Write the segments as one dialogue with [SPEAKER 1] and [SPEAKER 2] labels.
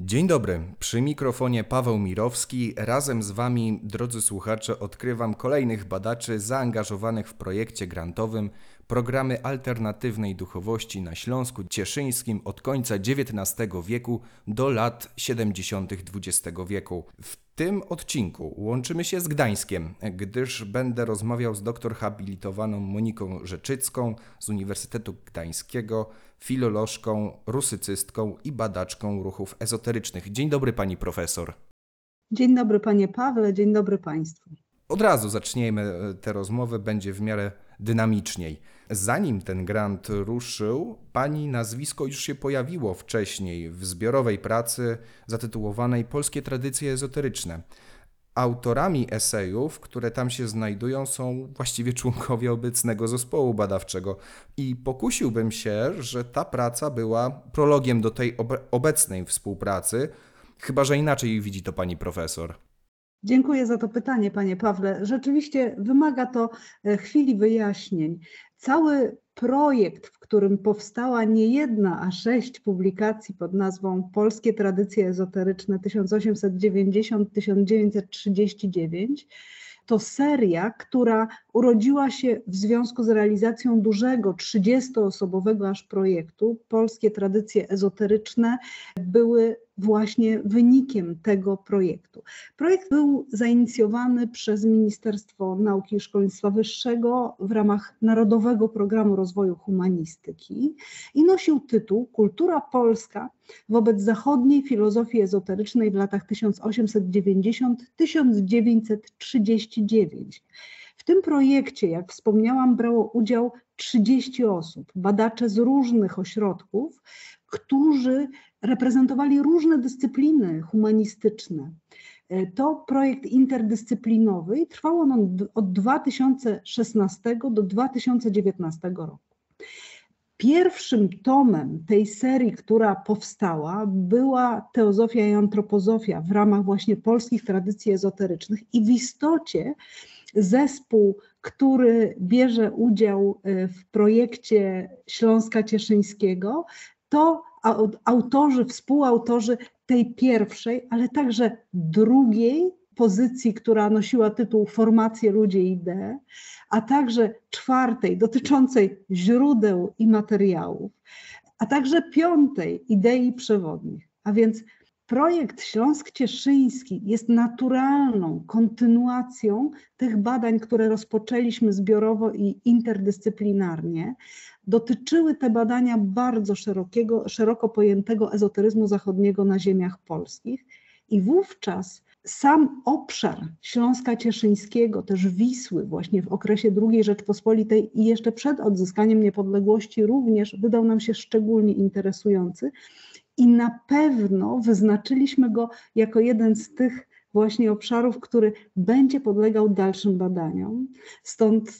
[SPEAKER 1] Dzień dobry, przy mikrofonie Paweł Mirowski. Razem z Wami, drodzy słuchacze, odkrywam kolejnych badaczy zaangażowanych w projekcie grantowym programy alternatywnej duchowości na Śląsku Cieszyńskim od końca XIX wieku do lat 70. XX wieku. W tym odcinku łączymy się z Gdańskiem, gdyż będę rozmawiał z doktor habilitowaną Moniką Rzeczycką z Uniwersytetu Gdańskiego, filolożką, rusycystką i badaczką ruchów ezoterycznych. Dzień dobry pani profesor.
[SPEAKER 2] Dzień dobry panie Pawle, dzień dobry państwu.
[SPEAKER 1] Od razu zaczniemy tę rozmowę, będzie w miarę dynamiczniej. Zanim ten grant ruszył, pani nazwisko już się pojawiło wcześniej w zbiorowej pracy zatytułowanej Polskie tradycje ezoteryczne. Autorami esejów, które tam się znajdują, są właściwie członkowie obecnego zespołu badawczego. I pokusiłbym się, że ta praca była prologiem do tej obecnej współpracy, chyba że inaczej widzi to pani profesor.
[SPEAKER 2] Dziękuję za to pytanie, panie Pawle. Rzeczywiście wymaga to e, chwili wyjaśnień. Cały projekt, w którym powstała nie jedna, a sześć publikacji pod nazwą Polskie tradycje ezoteryczne 1890-1939, to seria, która urodziła się w związku z realizacją dużego, 30-osobowego aż projektu. Polskie tradycje ezoteryczne były właśnie wynikiem tego projektu. Projekt był zainicjowany przez Ministerstwo Nauki i Szkolnictwa Wyższego w ramach Narodowego Programu Rozwoju Humanistyki i nosił tytuł Kultura Polska wobec zachodniej filozofii ezoterycznej w latach 1890-1939. W tym projekcie, jak wspomniałam, brało udział 30 osób, badacze z różnych ośrodków, którzy reprezentowali różne dyscypliny humanistyczne. E, to projekt interdyscyplinowy i trwał on od 2016 do 2019 roku. Pierwszym tomem tej serii, która powstała, była teozofia i antropozofia w ramach właśnie polskich tradycji ezoterycznych i w istocie zespół, który bierze udział e, w projekcie Śląska Cieszyńskiego, to autorzy, współautorzy tej pierwszej, ale także drugiej pozycji, która nosiła tytuł Formacje ludzie i idee, a także czwartej dotyczącej źródeł i materiałów, a także piątej idei przewodnich. A więc projekt Śląsk Cieszyński jest naturalną kontynuacją tych badań, które rozpoczęliśmy zbiorowo i interdyscyplinarnie, dotyczyły te badania bardzo szerokiego, szeroko pojętego ezoteryzmu zachodniego na ziemiach polskich i wówczas sam obszar Śląska Cieszyńskiego, też Wisły, właśnie w okresie II Rzeczpospolitej i jeszcze przed odzyskaniem niepodległości, również wydał nam się szczególnie interesujący. I na pewno wyznaczyliśmy go jako jeden z tych właśnie obszarów, który będzie podlegał dalszym badaniom. Stąd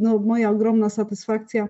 [SPEAKER 2] no, moja ogromna satysfakcja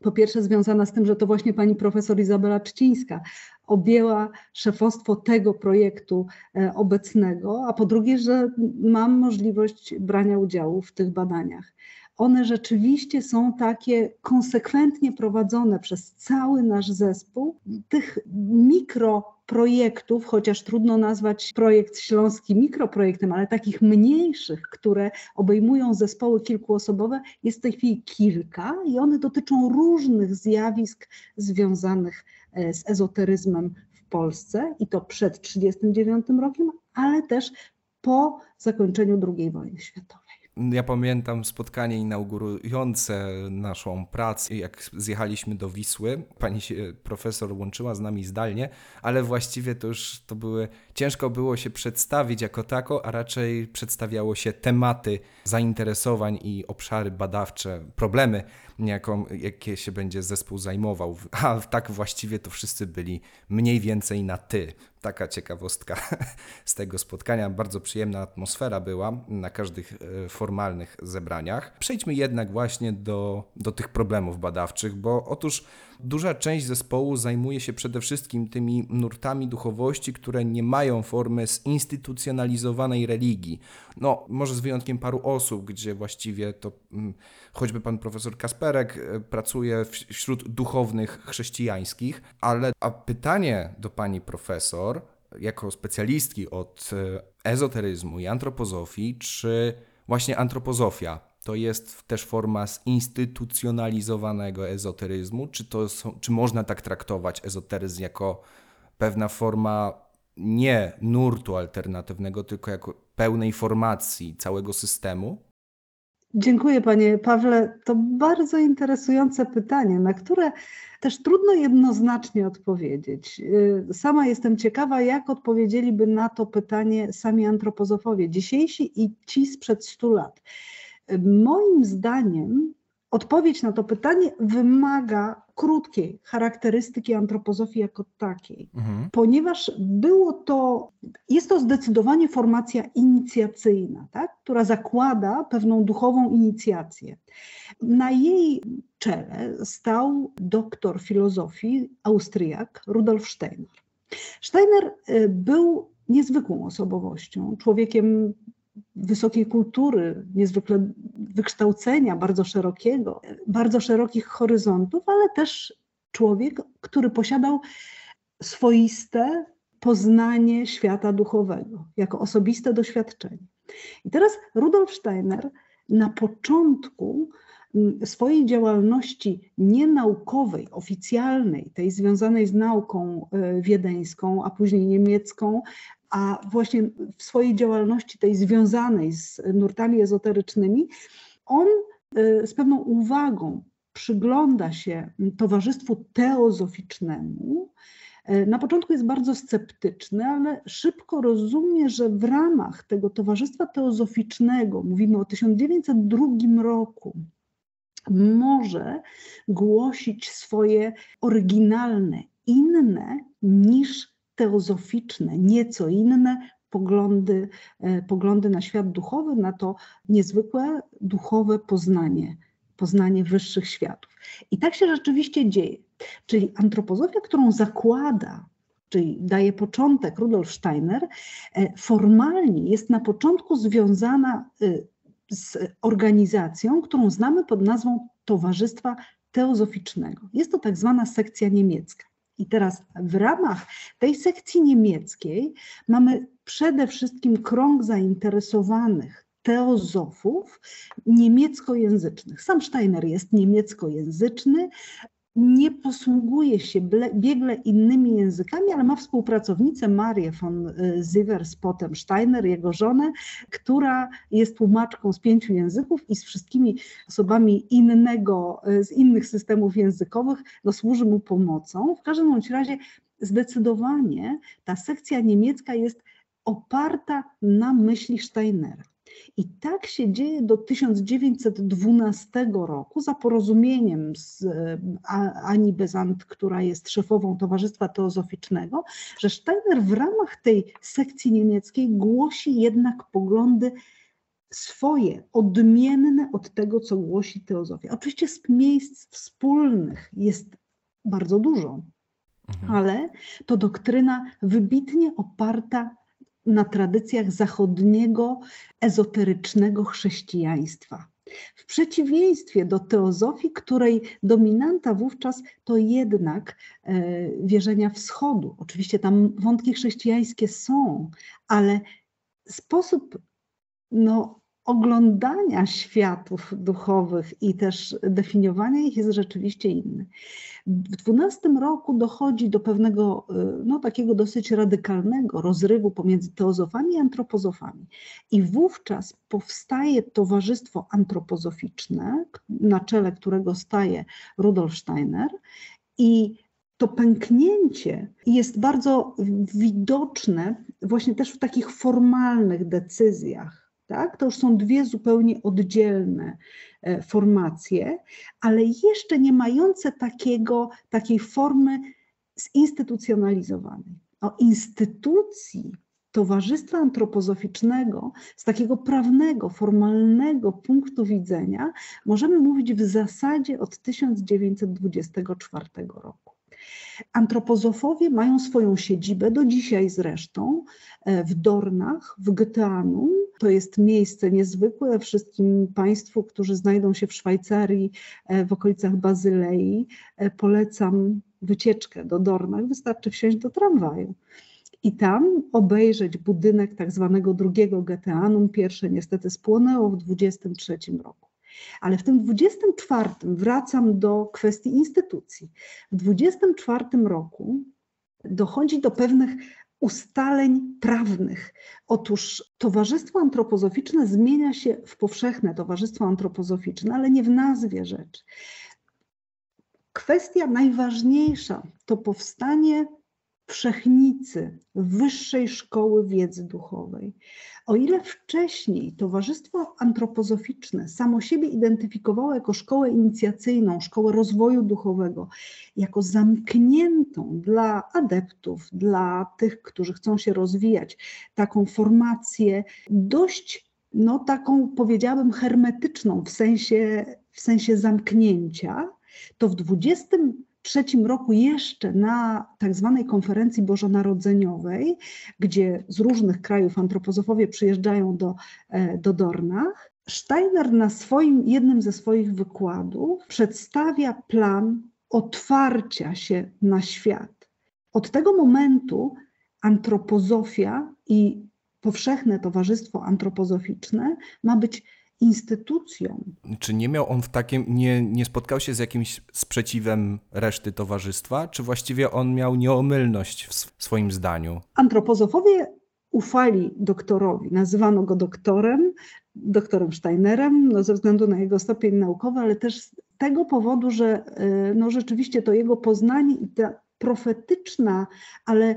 [SPEAKER 2] po pierwsze związana z tym, że to właśnie pani profesor Izabela Czcińska objęła szefostwo tego projektu e, obecnego, a po drugie, że mam możliwość brania udziału w tych badaniach. One rzeczywiście są takie konsekwentnie prowadzone przez cały nasz zespół. Tych mikro projektów, chociaż trudno nazwać projekt śląski mikroprojektem, ale takich mniejszych, które obejmują zespoły kilkuosobowe, jest w tej chwili kilka i one dotyczą różnych zjawisk związanych e, z ezoteryzmem w Polsce i to przed 1939 rokiem, ale też po zakończeniu II wojny światowej.
[SPEAKER 1] Ja pamiętam spotkanie inaugurujące naszą pracę, jak zjechaliśmy do Wisły. Pani się, profesor łączyła z nami zdalnie, ale właściwie to już to były. Ciężko było się przedstawić jako tako, a raczej przedstawiało się tematy zainteresowań i obszary badawcze, problemy, jaką, jakie się będzie zespół zajmował. A tak właściwie to wszyscy byli mniej więcej na ty taka ciekawostka z tego spotkania. Bardzo przyjemna atmosfera była na każdych e, formalnych zebraniach. Przejdźmy jednak właśnie do, do tych problemów badawczych, bo otóż Duża część zespołu zajmuje się przede wszystkim tymi nurtami duchowości, które nie mają formy zinstytucjonalizowanej religii. No, może z wyjątkiem paru osób, gdzie właściwie to hmm, choćby pan profesor Kasperek e, pracuje wśród duchownych chrześcijańskich, ale a pytanie do pani profesor jako specjalistki od e, ezoteryzmu i antropozofii, czy właśnie antropozofia to jest też forma zinstytucjonalizowanego ezoteryzmu, czy, to są, czy można tak traktować ezoteryzm jako pewna forma nie nurtu alternatywnego, tylko jako pełnej formacji całego systemu?
[SPEAKER 2] Dziękuję Panie Pawle. To bardzo interesujące pytanie, na które też trudno jednoznacznie odpowiedzieć. Y, sama jestem ciekawa, jak odpowiedzieliby na to pytanie sami antropozofowie, dzisiejsi i ci sprzed 100 lat. Moim zdaniem Odpowiedź na to pytanie wymaga krótkiej charakterystyki antropozofii jako takiej, mhm. ponieważ było to, jest to zdecydowanie formacja inicjacyjna, tak? która zakłada pewną duchową inicjację. Na jej czele stał doktor filozofii Austriak Rudolf Steiner. Steiner y, był niezwykłą osobowością, człowiekiem wysokiej kultury, niezwykle wykształcenia, bardzo szerokiego, bardzo szerokich horyzontów, ale też człowiek, który posiadał swoiste poznanie świata duchowego, jako osobiste doświadczenie. I teraz Rudolf Steiner na początku mm, swojej działalności nienaukowej, oficjalnej, tej związanej z nauką e, wiedeńską, a później niemiecką, a właśnie w swojej działalności tej związanej z nurtami ezoterycznymi, on y, z pewną uwagą przygląda się towarzystwu teozoficznemu. Y, na początku jest bardzo sceptyczny, ale szybko rozumie, że w ramach tego towarzystwa teozoficznego, mówimy o 1902 roku, może głosić swoje oryginalne, inne niż teozoficzne, nieco inne poglądy, e, poglądy na świat duchowy, na to niezwykłe duchowe poznanie, poznanie wyższych światów. I tak się rzeczywiście dzieje. Czyli antropozofia, którą zakłada, czyli daje początek Rudolf Steiner, e, formalnie jest na początku związana e, z organizacją, którą znamy pod nazwą Towarzystwa Teozoficznego. Jest to tak zwana sekcja niemiecka. I teraz w ramach tej sekcji niemieckiej mamy przede wszystkim krąg zainteresowanych teozofów niemieckojęzycznych. Sam Steiner jest niemieckojęzyczny, nie posługuje się biegle innymi językami, ale ma współpracownicę Marię von Sievers, potem Steiner, jego żonę, która jest tłumaczką z pięciu języków i z wszystkimi osobami innego, z innych systemów językowych no, służy mu pomocą. W każdym bądź razie zdecydowanie ta sekcja niemiecka jest oparta na myśli Steinera. I tak się dzieje do 1912 roku za porozumieniem z e, Ani Bezant, która jest szefową Towarzystwa Teozoficznego, że Steiner w ramach tej sekcji niemieckiej głosi jednak poglądy swoje, odmienne od tego, co głosi teozofia. Oczywiście z miejsc wspólnych jest bardzo dużo, mhm. ale to doktryna wybitnie oparta na tradycjach zachodniego, ezoterycznego chrześcijaństwa. W przeciwieństwie do teozofii, której dominanta wówczas to jednak e, wierzenia wschodu. Oczywiście tam wątki chrześcijańskie są, ale sposób no, oglądania światów duchowych i też definiowania ich jest rzeczywiście inny. W 12 roku dochodzi do pewnego, y, no takiego dosyć radykalnego rozrywu pomiędzy teozofami i antropozofami. I wówczas powstaje towarzystwo antropozoficzne, na czele którego staje Rudolf Steiner i to pęknięcie jest bardzo widoczne właśnie też w takich formalnych decyzjach tak? To już są dwie zupełnie oddzielne e, formacje, ale jeszcze nie mające takiego, takiej formy zinstytucjonalizowanej. O instytucji Towarzystwa Antropozoficznego z takiego prawnego, formalnego punktu widzenia możemy mówić w zasadzie od 1924 roku. Antropozofowie mają swoją siedzibę do dzisiaj zresztą e, w Dornach, w Goetheanum. To jest miejsce niezwykłe wszystkim Państwu, którzy znajdą się w Szwajcarii, e, w okolicach Bazylei. E, polecam wycieczkę do Dornach, wystarczy wsiąść do tramwaju. i tam obejrzeć budynek tak zwanego drugiego Geteanum. Pierwsze niestety spłonęło w 23 roku. Ale w tym 24 wracam do kwestii instytucji. W 24 roku dochodzi do pewnych ustaleń prawnych. Otóż Towarzystwo Antropozoficzne zmienia się w powszechne Towarzystwo Antropozoficzne, ale nie w nazwie rzeczy. Kwestia najważniejsza to powstanie wszechnicy Wyższej Szkoły Wiedzy Duchowej. O ile wcześniej Towarzystwo Antropozoficzne samo siebie identyfikowało jako szkołę inicjacyjną, szkołę rozwoju duchowego, jako zamkniętą dla adeptów, dla tych, którzy chcą się rozwijać, taką formację dość, no taką powiedziałabym hermetyczną w sensie, w sensie zamknięcia, to w 20 trzecim roku jeszcze na tak zwanej konferencji bożonarodzeniowej, gdzie z różnych krajów antropozofowie przyjeżdżają do, e, do Dornach, Steiner na swoim, jednym ze swoich wykładów przedstawia plan otwarcia się na świat. Od tego momentu antropozofia i powszechne towarzystwo antropozoficzne ma być instytucją.
[SPEAKER 1] Czy nie miał on w takim, nie, nie spotkał się z jakimś sprzeciwem reszty towarzystwa, czy właściwie on miał nieomylność w swoim zdaniu?
[SPEAKER 2] Antropozofowie ufali doktorowi, nazywano go doktorem, doktorem Steinerem, no ze względu na jego stopień naukowy, ale też z tego powodu, że e, no rzeczywiście to jego poznanie i ta profetyczna, ale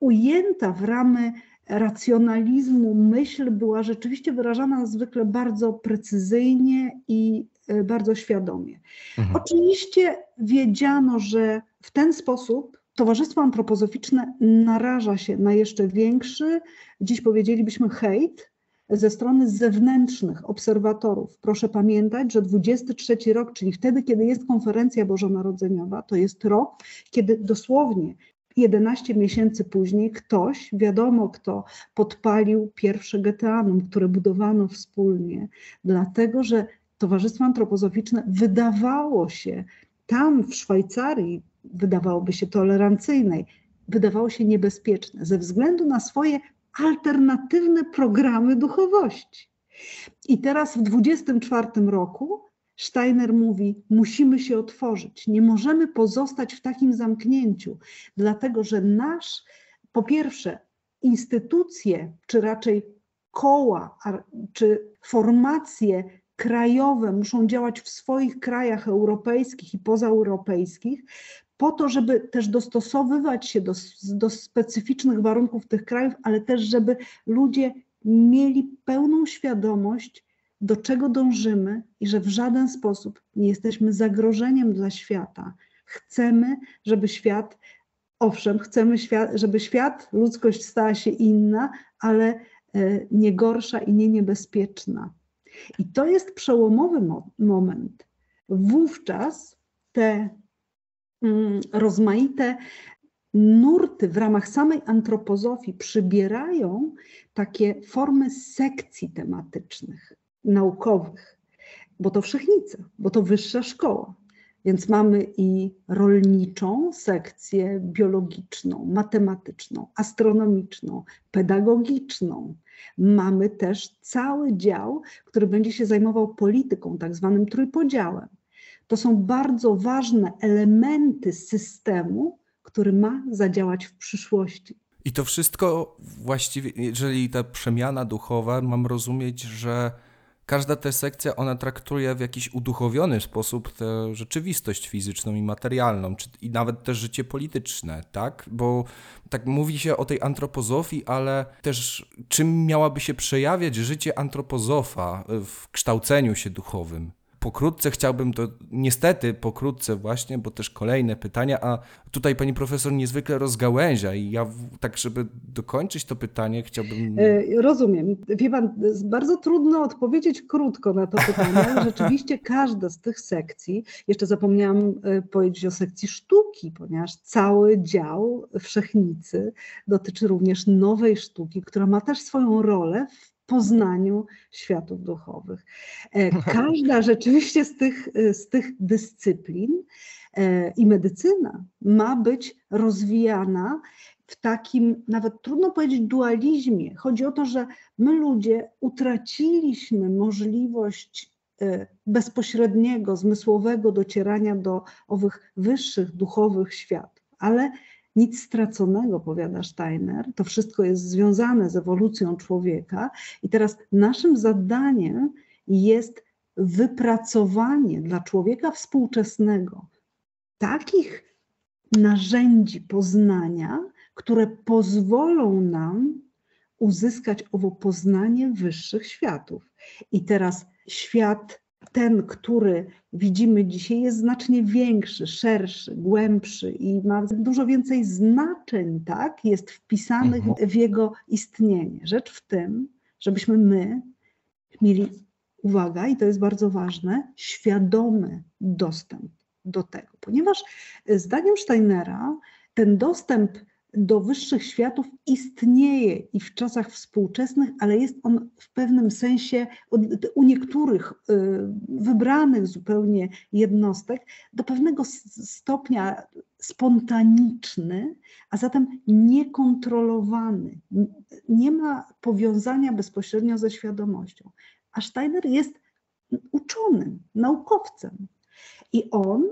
[SPEAKER 2] ujęta w ramy racjonalizmu myśl była rzeczywiście wyrażana zwykle bardzo precyzyjnie i e, bardzo świadomie. Mhm. Oczywiście wiedziano, że w ten sposób Towarzystwo Antropozoficzne naraża się na jeszcze większy, dziś powiedzielibyśmy hejt, ze strony zewnętrznych obserwatorów. Proszę pamiętać, że 23 rok, czyli wtedy, kiedy jest konferencja bożonarodzeniowa, to jest rok, kiedy dosłownie 11 miesięcy później ktoś, wiadomo kto, podpalił pierwsze geteanum, które budowano wspólnie, dlatego że Towarzystwo Antropozoficzne wydawało się tam w Szwajcarii, wydawałoby się tolerancyjnej, wydawało się niebezpieczne ze względu na swoje alternatywne programy duchowości. I teraz w 24 roku Steiner mówi: Musimy się otworzyć, nie możemy pozostać w takim zamknięciu, dlatego że nasz, po pierwsze, instytucje, czy raczej koła, czy formacje krajowe muszą działać w swoich krajach europejskich i pozaeuropejskich, po to, żeby też dostosowywać się do, do specyficznych warunków tych krajów, ale też, żeby ludzie mieli pełną świadomość, do czego dążymy i że w żaden sposób nie jesteśmy zagrożeniem dla świata. Chcemy, żeby świat, owszem, chcemy, świat, żeby świat, ludzkość stała się inna, ale e, nie gorsza i nie niebezpieczna. I to jest przełomowy mo moment. Wówczas te mm, rozmaite nurty w ramach samej antropozofii przybierają takie formy sekcji tematycznych naukowych, bo to wszechnica, bo to wyższa szkoła. Więc mamy i rolniczą sekcję biologiczną, matematyczną, astronomiczną, pedagogiczną. Mamy też cały dział, który będzie się zajmował polityką, tak zwanym trójpodziałem. To są bardzo ważne elementy systemu, który ma zadziałać w przyszłości.
[SPEAKER 1] I to wszystko właściwie, jeżeli ta przemiana duchowa, mam rozumieć, że każda ta sekcja, ona traktuje w jakiś uduchowiony sposób tę rzeczywistość fizyczną i materialną, czy, i nawet też życie polityczne, tak? Bo tak mówi się o tej antropozofii, ale też czym miałaby się przejawiać życie antropozofa w kształceniu się duchowym? Pokrótce chciałbym to, niestety pokrótce właśnie, bo też kolejne pytania, a tutaj pani profesor niezwykle rozgałęzia i ja tak, żeby dokończyć to pytanie, chciałbym...
[SPEAKER 2] E, rozumiem. Wie pan, bardzo trudno odpowiedzieć krótko na to pytanie. Rzeczywiście każda z tych sekcji, jeszcze zapomniałam e, powiedzieć o sekcji sztuki, ponieważ cały dział Wszechnicy dotyczy również nowej sztuki, która ma też swoją rolę w poznaniu światów duchowych. E, każda rzeczywiście z tych, e, z tych dyscyplin e, i medycyna ma być rozwijana w takim, nawet trudno powiedzieć, dualizmie. Chodzi o to, że my ludzie utraciliśmy możliwość bezpośredniego, zmysłowego docierania do owych wyższych duchowych światów, ale nic straconego, powiada Steiner. To wszystko jest związane z ewolucją człowieka, i teraz naszym zadaniem jest wypracowanie dla człowieka współczesnego takich narzędzi poznania, które pozwolą nam uzyskać owo poznanie wyższych światów. I teraz świat ten, który widzimy dzisiaj, jest znacznie większy, szerszy, głębszy i ma dużo więcej znaczeń, tak? Jest wpisanych mhm. w jego istnienie. Rzecz w tym, żebyśmy my mieli, uwaga, i to jest bardzo ważne, świadomy dostęp do tego, ponieważ zdaniem Steinera ten dostęp do wyższych światów istnieje i w czasach współczesnych, ale jest on w pewnym sensie u niektórych y, wybranych zupełnie jednostek do pewnego stopnia spontaniczny, a zatem niekontrolowany. Nie ma powiązania bezpośrednio ze świadomością. A Steiner jest uczonym, naukowcem i on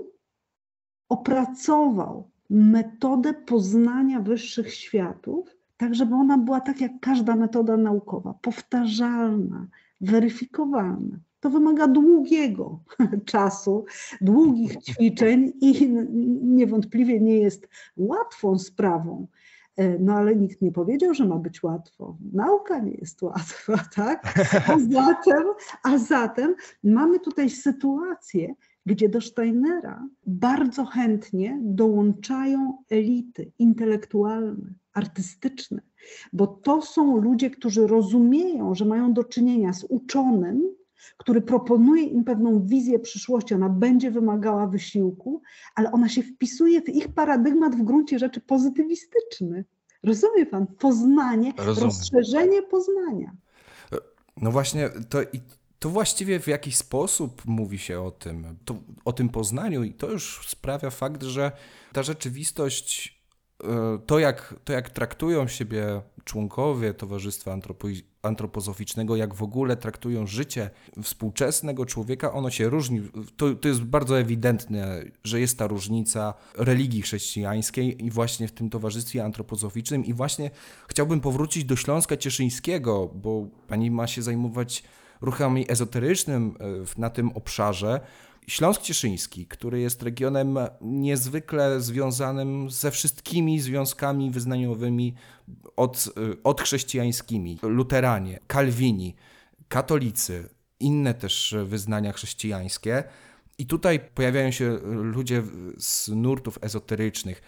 [SPEAKER 2] opracował metodę poznania wyższych światów, tak żeby ona była tak jak każda metoda naukowa, powtarzalna, weryfikowalna. To wymaga długiego czasu, długich ćwiczeń i niewątpliwie nie jest łatwą sprawą. E, no ale nikt nie powiedział, że ma być łatwo. Nauka nie jest łatwa, tak? A zatem, a zatem mamy tutaj sytuację, gdzie do Steinera bardzo chętnie dołączają elity intelektualne, artystyczne, bo to są ludzie, którzy rozumieją, że mają do czynienia z uczonym, który proponuje im pewną wizję przyszłości. Ona będzie wymagała wysiłku, ale ona się wpisuje w ich paradygmat w gruncie rzeczy pozytywistyczny. Rozumie pan? Poznanie, Rozumiem. rozszerzenie poznania.
[SPEAKER 1] No właśnie, to i to właściwie w jakiś sposób mówi się o tym, to, o tym poznaniu, i to już sprawia fakt, że ta rzeczywistość, e, to jak, to jak traktują siebie członkowie Towarzystwa Antropo Antropozoficznego, jak w ogóle traktują życie współczesnego człowieka, ono się różni. To, to jest bardzo ewidentne, że jest ta różnica religii chrześcijańskiej i właśnie w tym Towarzystwie Antropozoficznym. I właśnie chciałbym powrócić do Śląska Cieszyńskiego, bo pani ma się zajmować ruchami ezoterycznym e, na tym obszarze. Śląsk Cieszyński, który jest regionem niezwykle związanym ze wszystkimi związkami wyznaniowymi od, e, od chrześcijańskimi, luteranie, kalwini, katolicy, inne też wyznania chrześcijańskie. I tutaj pojawiają się ludzie z nurtów ezoterycznych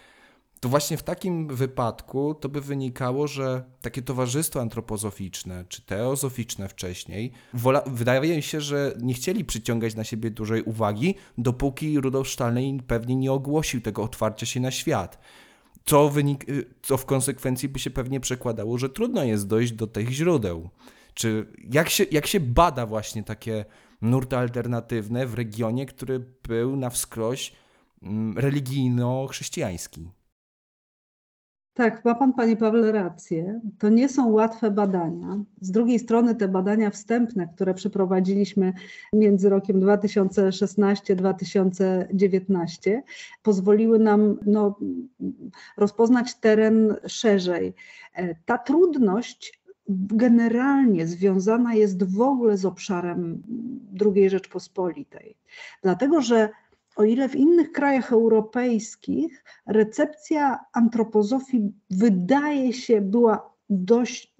[SPEAKER 1] to właśnie w takim wypadku to by wynikało, że takie towarzystwo antropozoficzne czy teozoficzne wcześniej, wola, wydaje mi się, że nie chcieli przyciągać na siebie dużej uwagi, dopóki Rudolf Steiner pewnie nie ogłosił tego otwarcia się na świat. Co, wynik, co w konsekwencji by się pewnie przekładało, że trudno jest dojść do tych źródeł. Czy jak się, jak się bada właśnie takie nurty alternatywne w regionie, który był na wskroś mm, religijno-chrześcijański?
[SPEAKER 2] Tak, ma Pan, Panie Pawle, rację. To nie są łatwe badania. Z drugiej strony te badania wstępne, które przeprowadziliśmy między rokiem 2016-2019, pozwoliły nam no, rozpoznać teren szerzej. E, ta trudność generalnie związana jest w ogóle z obszarem II Rzeczpospolitej, dlatego że o ile w innych krajach europejskich recepcja antropozofii wydaje się była dość,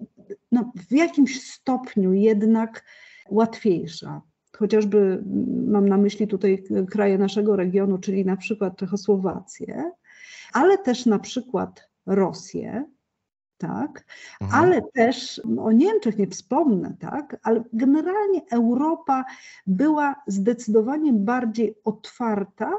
[SPEAKER 2] no, w jakimś stopniu jednak łatwiejsza. Chociażby mam na myśli tutaj kraje naszego regionu, czyli na przykład Czechosłowację, ale też na przykład Rosję, tak? Mhm. Ale też o Niemczech nie wspomnę, tak? Ale generalnie Europa była zdecydowanie bardziej otwarta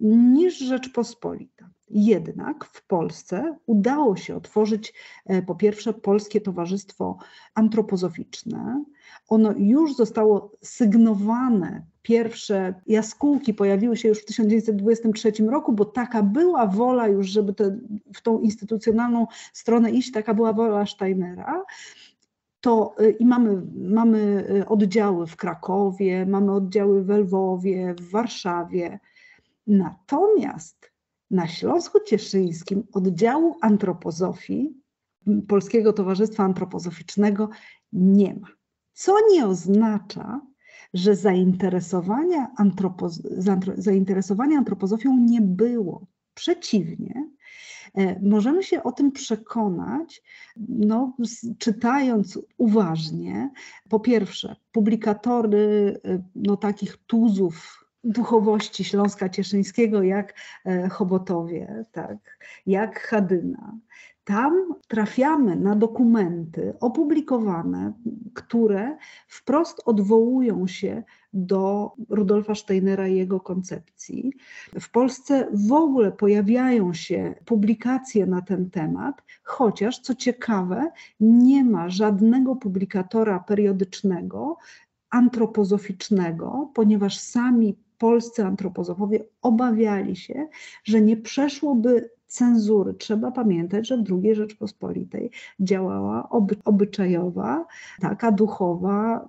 [SPEAKER 2] niż Rzeczpospolita. Jednak w Polsce udało się otworzyć e, po pierwsze Polskie Towarzystwo Antropozoficzne. Ono już zostało sygnowane. Pierwsze jaskółki pojawiły się już w 1923 roku, bo taka była wola już, żeby te, w tą instytucjonalną stronę iść, taka była wola Steinera to y, i mamy, mamy y, oddziały w Krakowie, mamy oddziały w Lwowie, w Warszawie. Natomiast na Śląsku Cieszyńskim oddziału antropozofii Polskiego Towarzystwa Antropozoficznego nie ma. Co nie oznacza, że zainteresowania, zainteresowania antropozofią nie było. Przeciwnie, e, możemy się o tym przekonać, no, czytając uważnie, po pierwsze, publikatory e, no, takich tuzów duchowości Śląska Cieszyńskiego, jak e, Chobotowie, tak, jak Chadyna. Tam trafiamy na dokumenty opublikowane, które wprost odwołują się do Rudolfa Steinera i jego koncepcji. W Polsce w ogóle pojawiają się publikacje na ten temat, chociaż co ciekawe, nie ma żadnego publikatora periodycznego, antropozoficznego, ponieważ sami polscy antropozofowie obawiali się, że nie przeszłoby cenzury. Trzeba pamiętać, że w II Rzeczpospolitej działała oby, obyczajowa, taka duchowa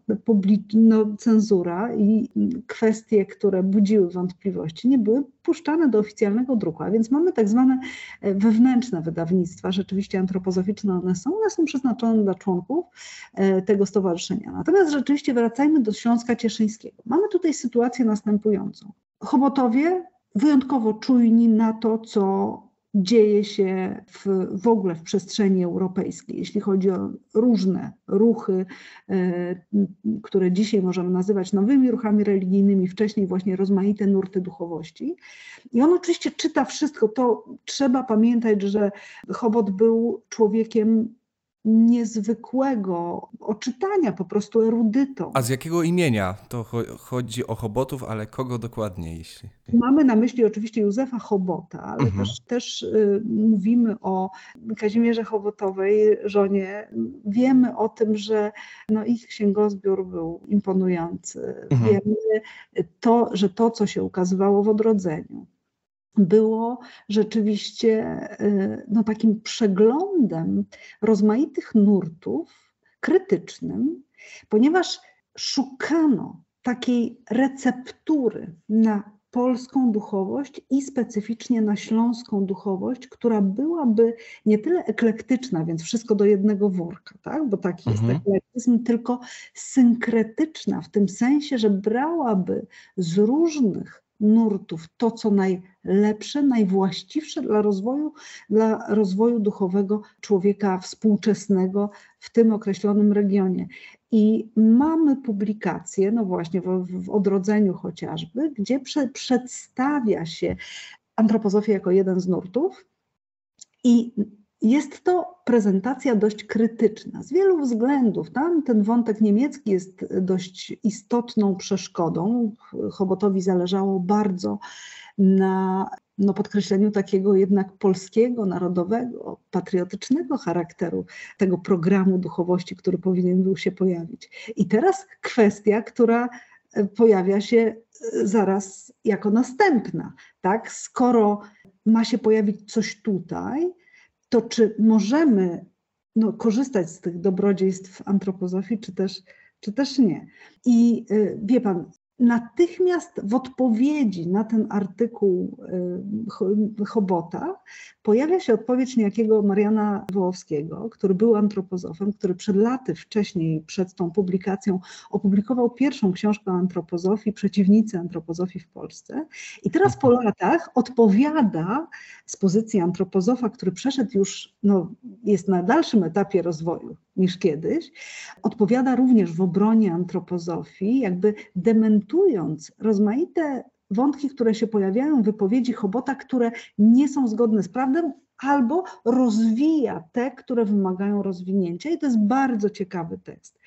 [SPEAKER 2] no, cenzura i kwestie, które budziły wątpliwości, nie były puszczane do oficjalnego druku, a więc mamy tak zwane e, wewnętrzne wydawnictwa, rzeczywiście antropozoficzne one są, one są przeznaczone dla członków e, tego stowarzyszenia. Natomiast rzeczywiście wracajmy do Śląska Cieszyńskiego. Mamy tutaj sytuację następującą. Chobotowie wyjątkowo czujni na to, co dzieje się w, w ogóle w przestrzeni europejskiej, jeśli chodzi o różne ruchy, e, które dzisiaj możemy nazywać nowymi ruchami religijnymi, wcześniej właśnie rozmaite nurty duchowości. I on oczywiście czyta wszystko. To trzeba pamiętać, że Chobot był człowiekiem niezwykłego oczytania, po prostu erudytą.
[SPEAKER 1] A z jakiego imienia? To chodzi o Chobotów, ale kogo dokładnie, jeśli?
[SPEAKER 2] Mamy na myśli oczywiście Józefa Chobota, ale mhm. też, też y, mówimy o Kazimierze Chobotowej, żonie. Wiemy o tym, że no, ich księgozbiór był imponujący. Mhm. Wiemy to, że to, co się ukazywało w odrodzeniu, było rzeczywiście y, no, takim przeglądem rozmaitych nurtów krytycznym, ponieważ szukano takiej receptury na polską duchowość i specyficznie na śląską duchowość, która byłaby nie tyle eklektyczna, więc wszystko do jednego worka, tak? bo taki mhm. jest eklektyzm, tylko synkretyczna w tym sensie, że brałaby z różnych nurtów to, co najlepsze, najwłaściwsze dla rozwoju, dla rozwoju duchowego człowieka współczesnego w tym określonym regionie. I mamy publikacje, no właśnie w, w odrodzeniu chociażby, gdzie prze, przedstawia się antropozofię jako jeden z nurtów i jest to prezentacja dość krytyczna z wielu względów. Tam ten wątek niemiecki jest dość istotną przeszkodą. Chobotowi zależało bardzo na no, podkreśleniu takiego jednak polskiego, narodowego, patriotycznego charakteru tego programu duchowości, który powinien był się pojawić. I teraz kwestia, która pojawia się zaraz jako następna. Tak? Skoro ma się pojawić coś tutaj, to czy możemy no, korzystać z tych dobrodziejstw antropozofii, czy też, czy też nie. I y, wie pan, natychmiast w odpowiedzi na ten artykuł y, Chobota pojawia się odpowiedź niejakiego Mariana Wołowskiego, który był antropozofem, który przed laty wcześniej, przed tą publikacją, opublikował pierwszą książkę o antropozofii, Przeciwnicy antropozofii w Polsce. I teraz po latach odpowiada z pozycji antropozofa, który przeszedł już, no, jest na dalszym etapie rozwoju niż kiedyś, odpowiada również w obronie antropozofii, jakby dementując rozmaite wątki, które się pojawiają w wypowiedzi Chobota, które nie są zgodne z prawdą, albo rozwija te, które wymagają rozwinięcia. I to jest bardzo ciekawy tekst.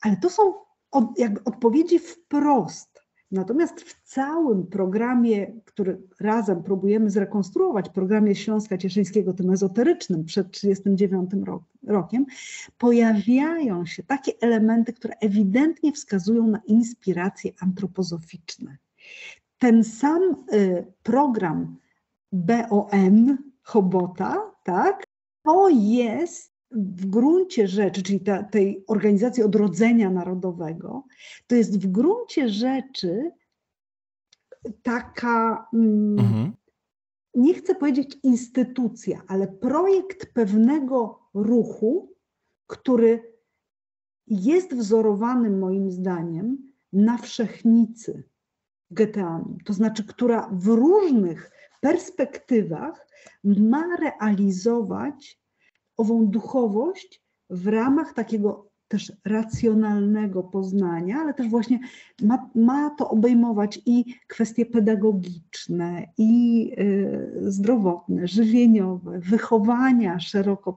[SPEAKER 2] Ale to są od, jakby odpowiedzi wprost Natomiast w całym programie, który razem próbujemy zrekonstruować, programie Śląska Cieszyńskiego, tym ezoterycznym przed 1939 rok, rokiem, pojawiają się takie elementy, które ewidentnie wskazują na inspiracje antropozoficzne. Ten sam y, program BON Chobota, tak, to jest w gruncie rzeczy, czyli ta, tej organizacji odrodzenia narodowego, to jest w gruncie rzeczy taka, mm, mhm. nie chcę powiedzieć instytucja, ale projekt pewnego ruchu, który jest wzorowany moim zdaniem na wszechnicy Geteanum, to znaczy, która w różnych perspektywach ma realizować ową duchowość w ramach takiego też racjonalnego poznania, ale też właśnie ma, ma to obejmować i kwestie pedagogiczne, i y, zdrowotne, żywieniowe, wychowania szeroko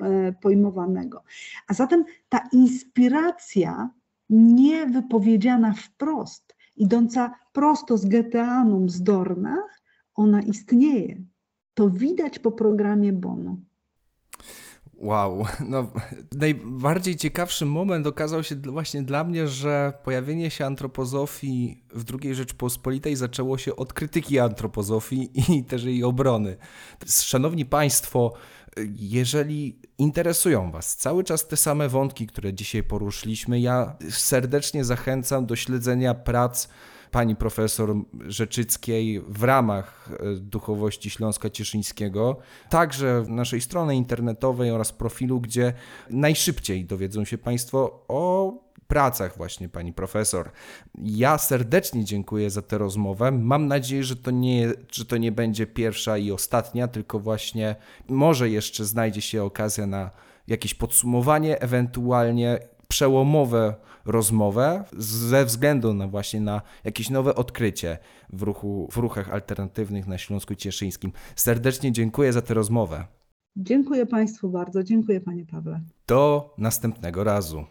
[SPEAKER 2] e, pojmowanego. A zatem ta inspiracja niewypowiedziana wprost, idąca prosto z Geteanum z Dornach, ona istnieje. To widać po programie Bono.
[SPEAKER 1] Wow, no najbardziej ciekawszy moment okazał się właśnie dla mnie, że pojawienie się antropozofii w II Rzeczpospolitej zaczęło się od krytyki antropozofii i też jej obrony. Szanowni Państwo, jeżeli interesują Was cały czas te same wątki, które dzisiaj poruszyliśmy, ja serdecznie zachęcam do śledzenia prac pani profesor Rzeczyckiej w ramach e, duchowości Śląska Cieszyńskiego, także w naszej stronie internetowej oraz profilu, gdzie najszybciej dowiedzą się Państwo o pracach właśnie pani profesor. Ja serdecznie dziękuję za tę rozmowę. Mam nadzieję, że to nie, że to nie będzie pierwsza i ostatnia, tylko właśnie może jeszcze znajdzie się okazja na jakieś podsumowanie, ewentualnie przełomowe rozmowę ze względu na właśnie na jakieś nowe odkrycie w, ruchu, w ruchach alternatywnych na Śląsku Cieszyńskim. Serdecznie dziękuję za tę rozmowę.
[SPEAKER 2] Dziękuję Państwu bardzo, dziękuję Panie Pawle.
[SPEAKER 1] Do następnego razu.